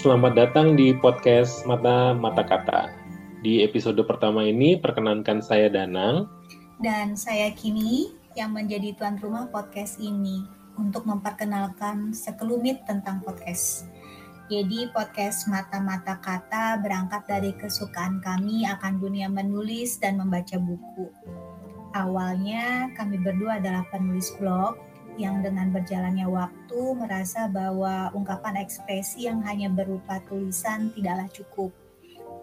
Selamat datang di podcast Mata Mata Kata. Di episode pertama ini, perkenankan saya Danang. Dan saya Kini, yang menjadi tuan rumah podcast ini untuk memperkenalkan sekelumit tentang podcast. Jadi podcast Mata-Mata Kata berangkat dari kesukaan kami akan dunia menulis dan membaca buku. Awalnya kami berdua adalah penulis blog yang dengan berjalannya waktu merasa bahwa ungkapan ekspresi yang hanya berupa tulisan tidaklah cukup.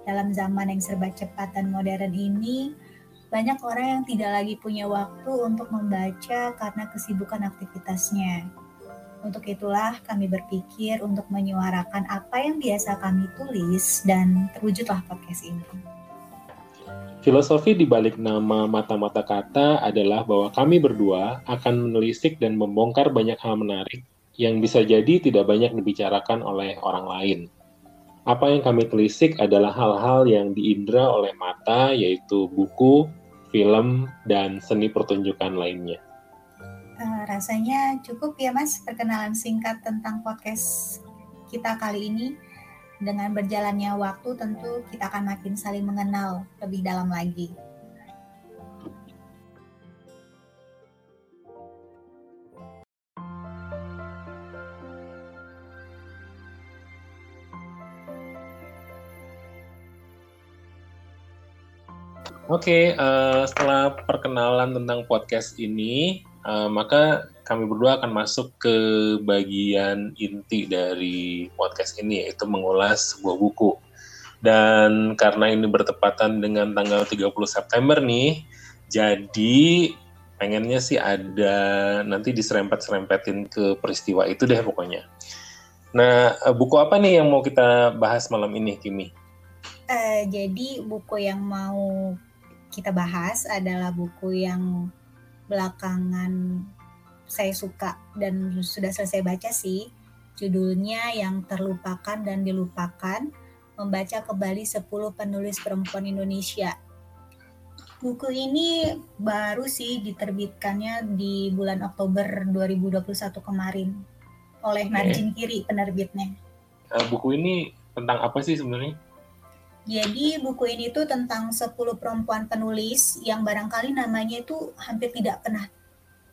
Dalam zaman yang serba cepat dan modern ini, banyak orang yang tidak lagi punya waktu untuk membaca karena kesibukan aktivitasnya. Untuk itulah kami berpikir untuk menyuarakan apa yang biasa kami tulis dan terwujudlah podcast ini. Filosofi di balik nama mata-mata kata adalah bahwa kami berdua akan menelisik dan membongkar banyak hal menarik yang bisa jadi tidak banyak dibicarakan oleh orang lain. Apa yang kami telisik adalah hal-hal yang diindra oleh mata, yaitu buku, film, dan seni pertunjukan lainnya. Uh, rasanya cukup ya mas perkenalan singkat tentang podcast kita kali ini dengan berjalannya waktu tentu kita akan makin saling mengenal lebih dalam lagi. Oke, okay, uh, eh, setelah perkenalan tentang podcast ini, uh, maka kami berdua akan masuk ke bagian inti dari podcast ini yaitu mengulas sebuah buku. Dan karena ini bertepatan dengan tanggal 30 September nih, jadi pengennya sih ada nanti diserempet-serempetin ke peristiwa itu deh pokoknya. Nah, buku apa nih yang mau kita bahas malam ini, Kimi? Uh, jadi buku yang mau kita bahas adalah buku yang belakangan saya suka dan sudah selesai baca sih. Judulnya Yang Terlupakan dan Dilupakan, membaca kembali 10 penulis perempuan Indonesia. Buku ini baru sih diterbitkannya di bulan Oktober 2021 kemarin oleh Margin Kiri penerbitnya. Uh, buku ini tentang apa sih sebenarnya? Jadi buku ini tuh tentang 10 perempuan penulis yang barangkali namanya itu hampir tidak pernah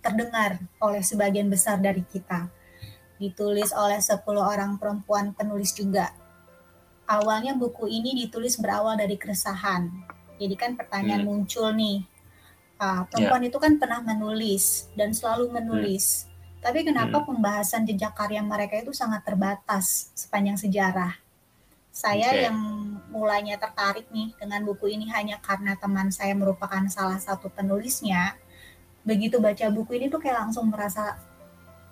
terdengar oleh sebagian besar dari kita. Ditulis oleh 10 orang perempuan penulis juga. Awalnya buku ini ditulis berawal dari keresahan. Jadi kan pertanyaan hmm. muncul nih, uh, perempuan yeah. itu kan pernah menulis dan selalu menulis. Hmm. Tapi kenapa hmm. pembahasan jejak karya mereka itu sangat terbatas sepanjang sejarah? Saya okay. yang mulainya tertarik nih dengan buku ini hanya karena teman saya merupakan salah satu penulisnya begitu baca buku ini tuh kayak langsung merasa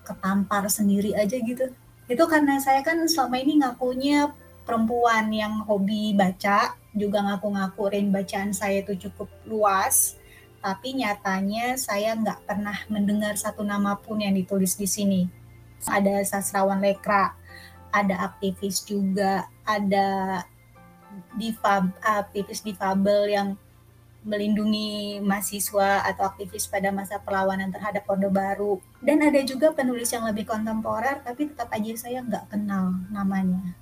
ketampar sendiri aja gitu. Itu karena saya kan selama ini ngakunya perempuan yang hobi baca, juga ngaku-ngaku range bacaan saya itu cukup luas, tapi nyatanya saya nggak pernah mendengar satu nama pun yang ditulis di sini. Ada sastrawan lekra, ada aktivis juga, ada difab, aktivis difabel yang melindungi mahasiswa atau aktivis pada masa perlawanan terhadap Orde Baru. Dan ada juga penulis yang lebih kontemporer, tapi tetap aja saya nggak kenal namanya.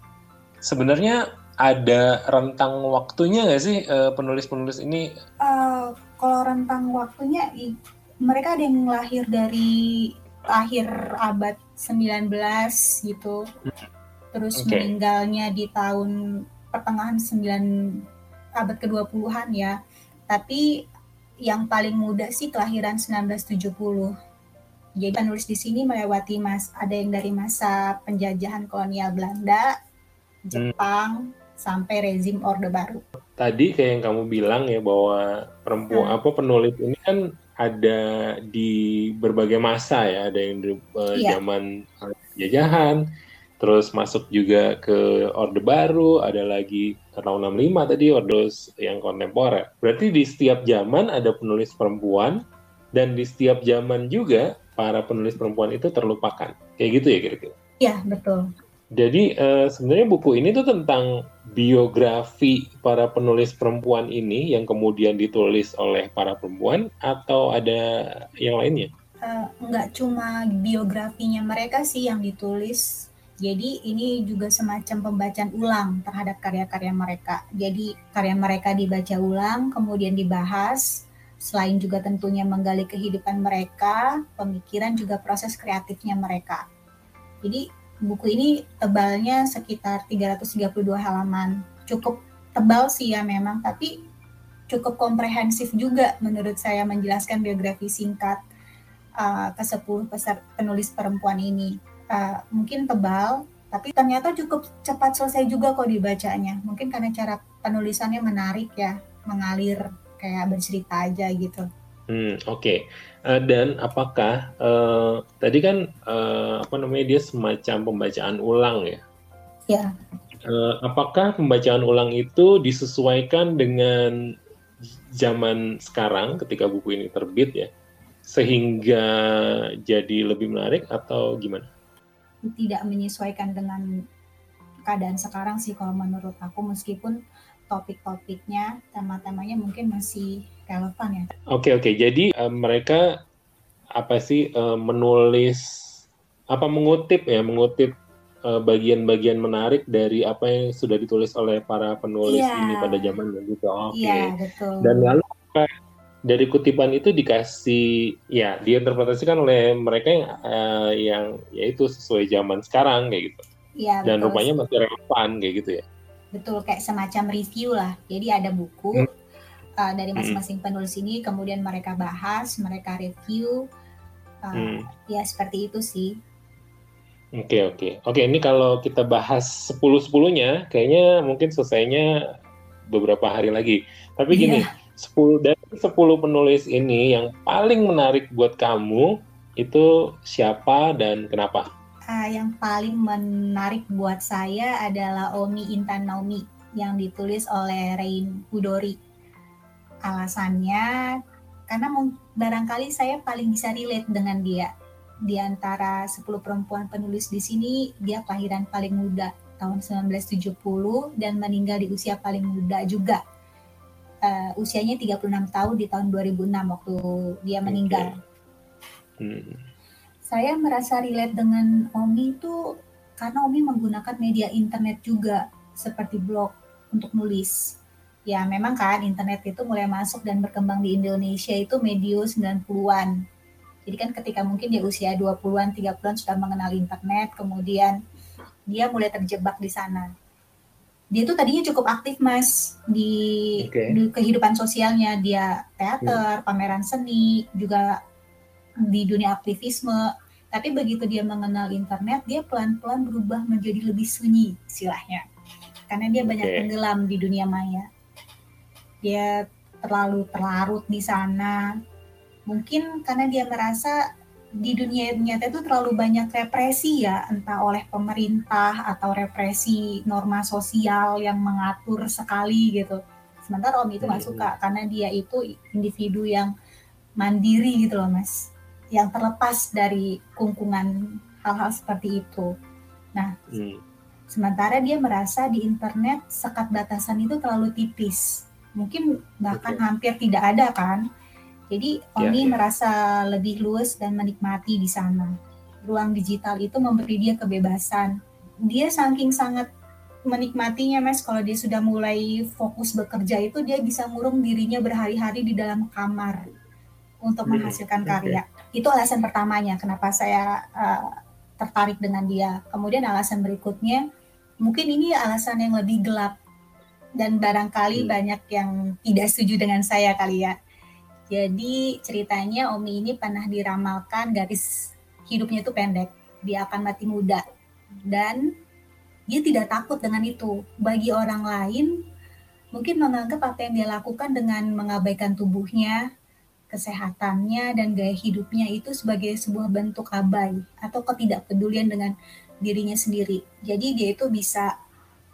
Sebenarnya ada rentang waktunya nggak sih eh, penulis-penulis ini? Uh, kalau rentang waktunya, mereka ada yang lahir dari akhir abad 19 gitu. Terus okay. meninggalnya di tahun pertengahan 9 abad ke-20-an ya tapi yang paling muda sih kelahiran 1970. Jadi penulis di sini melewati mas ada yang dari masa penjajahan kolonial Belanda, Jepang, hmm. sampai rezim Orde Baru. Tadi kayak yang kamu bilang ya bahwa perempuan hmm. apa penulis ini kan ada di berbagai masa ya, ada yang di uh, yeah. zaman penjajahan, terus masuk juga ke Orde Baru, ada lagi tahun 65 tadi Orde yang kontemporer. Berarti di setiap zaman ada penulis perempuan dan di setiap zaman juga para penulis perempuan itu terlupakan. Kayak gitu ya kira-kira? Iya, betul. Jadi uh, sebenarnya buku ini tuh tentang biografi para penulis perempuan ini yang kemudian ditulis oleh para perempuan atau ada yang lainnya? Uh, nggak cuma biografinya mereka sih yang ditulis, Jadi ini juga semacam pembacaan ulang terhadap karya-karya mereka. Jadi karya mereka dibaca ulang, kemudian dibahas, selain juga tentunya menggali kehidupan mereka, pemikiran juga proses kreatifnya mereka. Jadi buku ini tebalnya sekitar 332 halaman. Cukup tebal sih ya memang, tapi cukup komprehensif juga menurut saya menjelaskan biografi singkat uh, ke 10 penulis perempuan ini uh, mungkin tebal, tapi ternyata cukup cepat selesai juga kok dibacanya. Mungkin karena cara penulisannya menarik ya, mengalir kayak bercerita aja gitu. Hmm, oke. Okay. Uh, eh, dan apakah uh, tadi kan uh, apa namanya dia semacam pembacaan ulang ya? Ya. Uh, apakah pembacaan ulang itu disesuaikan dengan zaman sekarang ketika buku ini terbit ya, sehingga jadi lebih menarik atau gimana? Tidak menyesuaikan dengan keadaan sekarang sih kalau menurut aku meskipun topik-topiknya tema-temanya mungkin masih relevan ya. Oke okay, oke okay. jadi uh, mereka apa sih uh, menulis apa mengutip ya mengutip eh, bagian-bagian uh, menarik dari apa yang sudah ditulis oleh para penulis yeah. ini pada zamannya gitu. Oke. Okay. Yeah, betul. Dan lalu dari kutipan itu dikasih ya diinterpretasikan oleh mereka yang uh, yang yaitu sesuai zaman sekarang kayak gitu. Iya. Dan rupanya masih relevan kayak gitu ya. Betul kayak semacam review lah. Jadi ada buku hmm. uh, dari masing-masing hmm. penulis ini kemudian mereka bahas, mereka review. Uh, hmm. Ya seperti itu sih. Oke okay, oke okay. oke ini kalau kita bahas sepuluh sepuluhnya kayaknya mungkin selesainya beberapa hari lagi. Tapi gini. Yeah 10 dari 10 penulis ini yang paling menarik buat kamu itu siapa dan kenapa? Uh, yang paling menarik buat saya adalah Omi Intan Naomi yang ditulis oleh Rain Hudori. Alasannya karena barangkali saya paling bisa relate dengan dia. Di antara 10 perempuan penulis di sini, dia kelahiran paling muda tahun 1970 dan meninggal di usia paling muda juga uh, usianya 36 tahun di tahun 2006 waktu dia meninggal. Okay. Hmm. Saya merasa relate dengan Omi itu karena Omi menggunakan media internet juga seperti blog untuk nulis. Ya memang kan internet itu mulai masuk dan berkembang di Indonesia itu medio 90-an. Jadi kan ketika mungkin dia usia 20-an, 30-an sudah mengenal internet, kemudian dia mulai terjebak di sana dia tuh tadinya cukup aktif mas di, okay. di kehidupan sosialnya dia teater hmm. pameran seni juga di dunia aktivisme tapi begitu dia mengenal internet dia pelan-pelan berubah menjadi lebih sunyi istilahnya karena dia banyak okay. tenggelam di dunia maya dia terlalu terlarut di sana mungkin karena dia merasa di dunia nyata itu terlalu banyak represi ya, entah oleh pemerintah atau represi norma sosial yang mengatur sekali gitu. Sementara Om itu nggak hmm. suka karena dia itu individu yang mandiri gitu loh mas, yang terlepas dari kungkungan hal-hal seperti itu. Nah, hmm. sementara dia merasa di internet sekat batasan itu terlalu tipis, mungkin bahkan okay. hampir tidak ada kan jadi ya, Oni yeah, yeah. merasa lebih luas dan menikmati di sana. Ruang digital itu memberi dia kebebasan. Dia saking sangat menikmatinya Mas kalau dia sudah mulai fokus bekerja itu dia bisa ngurung dirinya berhari-hari di dalam kamar untuk hmm, menghasilkan karya. Okay. Itu alasan pertamanya kenapa saya uh, tertarik dengan dia. Kemudian alasan berikutnya mungkin ini alasan yang lebih gelap dan barangkali hmm. banyak yang tidak setuju dengan saya kali ya jadi ceritanya Omi ini pernah diramalkan garis hidupnya itu pendek. Dia akan mati muda. Dan dia tidak takut dengan itu. Bagi orang lain mungkin menganggap apa yang dia lakukan dengan mengabaikan tubuhnya, kesehatannya, dan gaya hidupnya itu sebagai sebuah bentuk abai atau ketidakpedulian dengan dirinya sendiri. Jadi dia itu bisa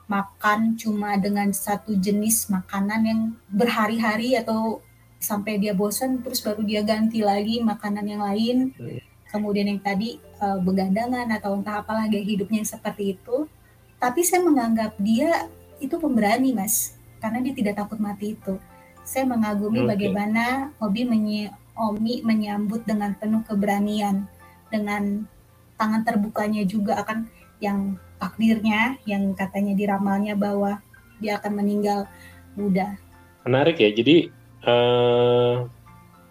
makan cuma dengan satu jenis makanan yang berhari-hari atau sampai dia bosan terus baru dia ganti lagi makanan yang lain hmm. kemudian yang tadi uh, begandangan atau entah apalah gaya hidupnya yang seperti itu tapi saya menganggap dia itu pemberani mas karena dia tidak takut mati itu saya mengagumi okay. bagaimana Obi menye Omi menyambut dengan penuh keberanian dengan tangan terbukanya juga akan yang takdirnya yang katanya diramalnya bahwa dia akan meninggal muda. Menarik ya. Jadi uh,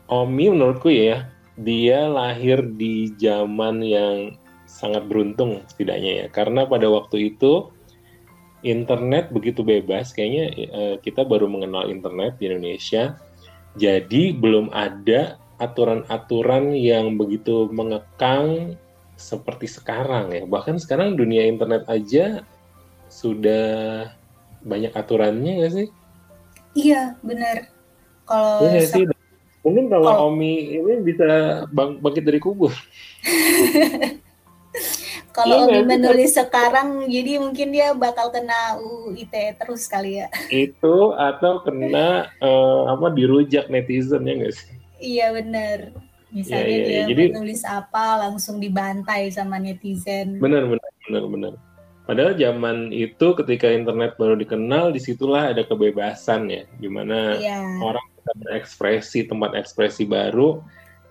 Omi menurutku ya dia lahir di zaman yang sangat beruntung setidaknya ya. Karena pada waktu itu internet begitu bebas kayaknya uh, kita baru mengenal internet di Indonesia. Jadi belum ada aturan-aturan yang begitu mengekang seperti sekarang ya. Bahkan sekarang dunia internet aja sudah banyak aturannya nggak sih? Iya benar kalau ya, sih mungkin kalau oh. Omi ini bisa bang bangkit dari kubur kalau iya, Omi menulis itu. sekarang, jadi mungkin dia bakal kena UU ITE terus kali ya. Itu atau kena uh, apa dirujak netizen ya nggak sih? Iya benar. Misalnya ya, ya, dia jadi, menulis apa langsung dibantai sama netizen. Benar benar benar benar. Padahal zaman itu ketika internet baru dikenal, di situlah ada kebebasan ya, di mana ya. orang bisa berekspresi tempat ekspresi baru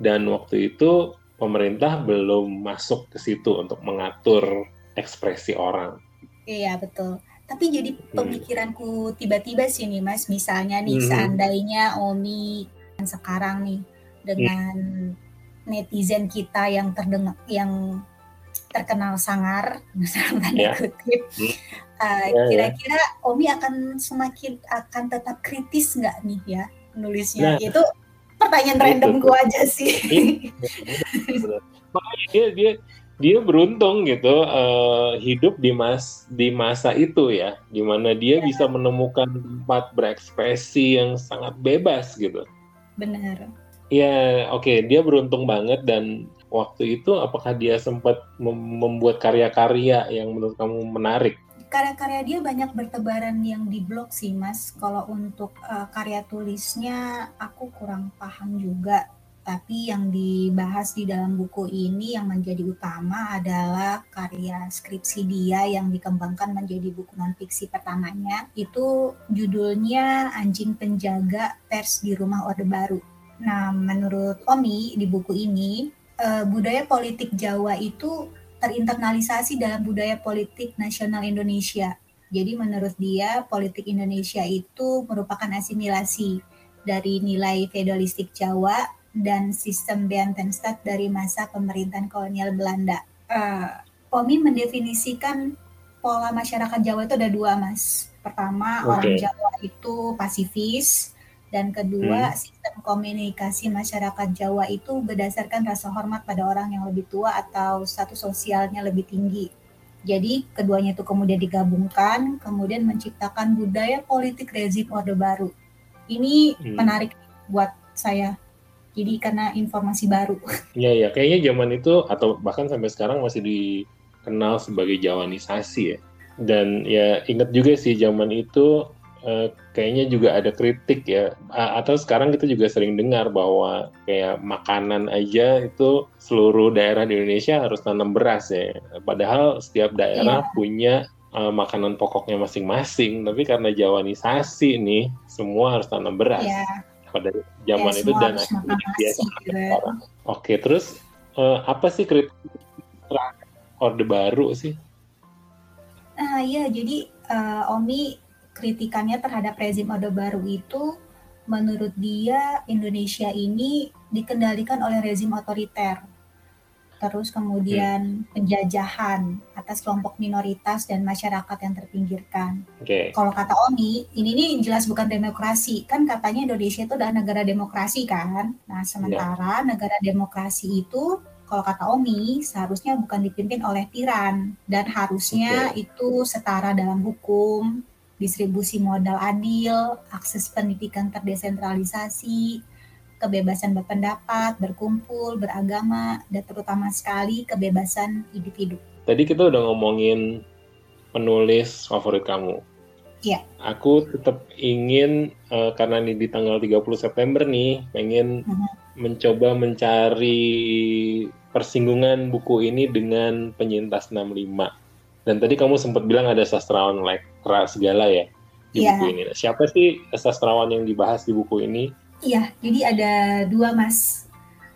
dan waktu itu pemerintah belum masuk ke situ untuk mengatur ekspresi orang. Iya betul. Tapi jadi hmm. pemikiranku tiba-tiba sih nih Mas, misalnya nih hmm. seandainya Omi sekarang nih dengan hmm. netizen kita yang terdengar yang terkenal sangar, misalnya yeah. kutip, hmm. uh, kira-kira Omi akan semakin akan tetap kritis nggak nih ya nulisnya? Nah. Itu pertanyaan random gue aja sih. Makanya dia dia dia beruntung gitu uh, hidup di mas di masa itu ya, di mana dia ya. bisa menemukan tempat berekspresi yang sangat bebas gitu. Benar. Ya, oke, okay. dia beruntung banget dan waktu itu apakah dia sempat mem membuat karya-karya yang menurut kamu menarik? Karya-karya dia banyak bertebaran yang di blog sih mas. Kalau untuk uh, karya tulisnya aku kurang paham juga. Tapi yang dibahas di dalam buku ini yang menjadi utama adalah karya skripsi dia yang dikembangkan menjadi buku non fiksi pertamanya. Itu judulnya Anjing Penjaga Pers di Rumah Orde Baru. Nah, menurut Omi di buku ini, uh, budaya politik Jawa itu terinternalisasi dalam budaya politik nasional Indonesia. Jadi menurut dia politik Indonesia itu merupakan asimilasi dari nilai feudalistik Jawa dan sistem Bantenstad dari masa pemerintahan kolonial Belanda. Uh, Omi mendefinisikan pola masyarakat Jawa itu ada dua, Mas. Pertama, okay. orang Jawa itu pasifis, dan kedua, hmm. sistem komunikasi masyarakat Jawa itu berdasarkan rasa hormat pada orang yang lebih tua atau status sosialnya lebih tinggi. Jadi keduanya itu kemudian digabungkan, kemudian menciptakan budaya politik rezim Orde Baru. Ini hmm. menarik buat saya. Jadi karena informasi baru. Iya iya, kayaknya zaman itu atau bahkan sampai sekarang masih dikenal sebagai Jawanisasi ya. Dan ya ingat juga sih zaman itu uh, kayaknya juga ada kritik ya. Atau sekarang kita juga sering dengar bahwa kayak makanan aja itu seluruh daerah di Indonesia harus tanam beras ya. Padahal setiap daerah yeah. punya uh, makanan pokoknya masing-masing. Tapi karena jawanisasi nih semua harus tanam beras. Yeah. pada zaman yeah, itu dan biasa gitu. oke terus uh, apa sih kritik orde baru sih. Ah uh, ya jadi uh, Omi kritikannya terhadap rezim Orde Baru itu menurut dia Indonesia ini dikendalikan oleh rezim otoriter. Terus kemudian hmm. penjajahan atas kelompok minoritas dan masyarakat yang terpinggirkan. Okay. Kalau kata Omi, ini nih jelas bukan demokrasi. Kan katanya Indonesia itu adalah negara demokrasi kan. Nah, sementara yeah. negara demokrasi itu kalau kata Omi seharusnya bukan dipimpin oleh tiran dan harusnya okay. itu setara dalam hukum, distribusi modal adil, akses pendidikan terdesentralisasi, kebebasan berpendapat, berkumpul, beragama, dan terutama sekali kebebasan individu. Tadi kita udah ngomongin penulis favorit kamu. Iya. Aku tetap ingin uh, karena ini di tanggal 30 September nih, pengen uh -huh. mencoba mencari persinggungan buku ini dengan penyintas 65 dan tadi kamu sempat bilang ada sastrawan lekra segala ya di yeah. buku ini. Siapa sih sastrawan yang dibahas di buku ini? Iya, jadi ada dua mas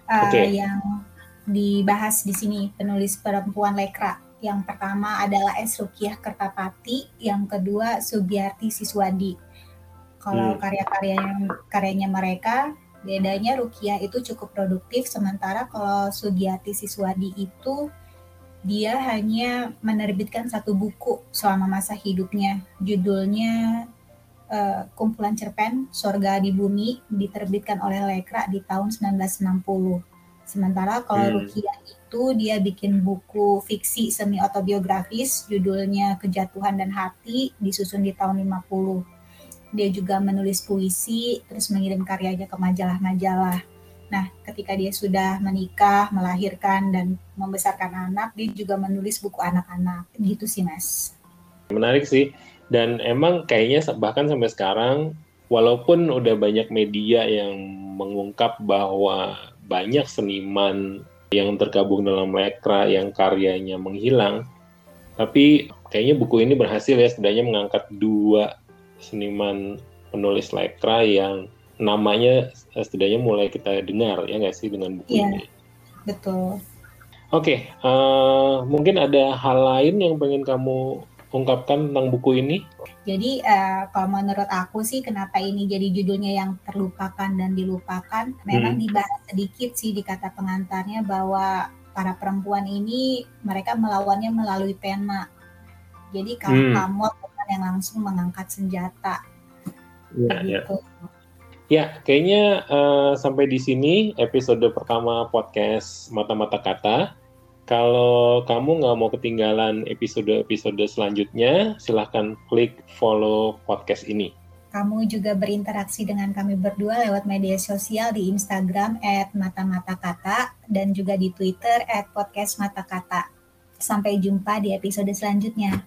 uh, okay. yang dibahas di sini penulis perempuan lekra. Yang pertama adalah S. Rukiah Kertapati, yang kedua Sugiyarti Siswadi. Kalau hmm. karya-karyanya karyanya mereka bedanya Rukiah itu cukup produktif sementara kalau Sugiyarti Siswadi itu dia hanya menerbitkan satu buku selama masa hidupnya. Judulnya uh, Kumpulan Cerpen Sorga di Bumi diterbitkan oleh Lekra di tahun 1960. Sementara kalau hmm. Rukia itu dia bikin buku fiksi semi autobiografis judulnya Kejatuhan dan Hati disusun di tahun 50. Dia juga menulis puisi terus mengirim karyanya ke majalah-majalah. Nah, ketika dia sudah menikah, melahirkan dan membesarkan anak, dia juga menulis buku anak-anak. Gitu sih, Mas. Menarik sih. Dan emang kayaknya bahkan sampai sekarang walaupun udah banyak media yang mengungkap bahwa banyak seniman yang tergabung dalam lekra yang karyanya menghilang, tapi kayaknya buku ini berhasil ya setidaknya mengangkat dua seniman penulis lekra yang namanya setidaknya mulai kita dengar ya nggak sih dengan buku yeah, ini. Betul. Oke, okay, uh, eh, mungkin ada hal lain yang pengen kamu ungkapkan tentang buku ini? Jadi uh, kalau menurut aku sih kenapa ini jadi judulnya yang terlupakan dan dilupakan, memang hmm. dibahas sedikit sih di kata pengantarnya bahwa para perempuan ini mereka melawannya melalui pena. Jadi kalau hmm. kamu yang langsung mengangkat senjata. Ya, gitu. ya. Ya, kayaknya uh, sampai di sini episode pertama podcast Mata-Mata Kata. Kalau kamu nggak mau ketinggalan episode-episode selanjutnya, silahkan klik follow podcast ini. Kamu juga berinteraksi dengan kami berdua lewat media sosial di Instagram at mata-mata kata dan juga di Twitter at podcast mata kata. Sampai jumpa di episode selanjutnya.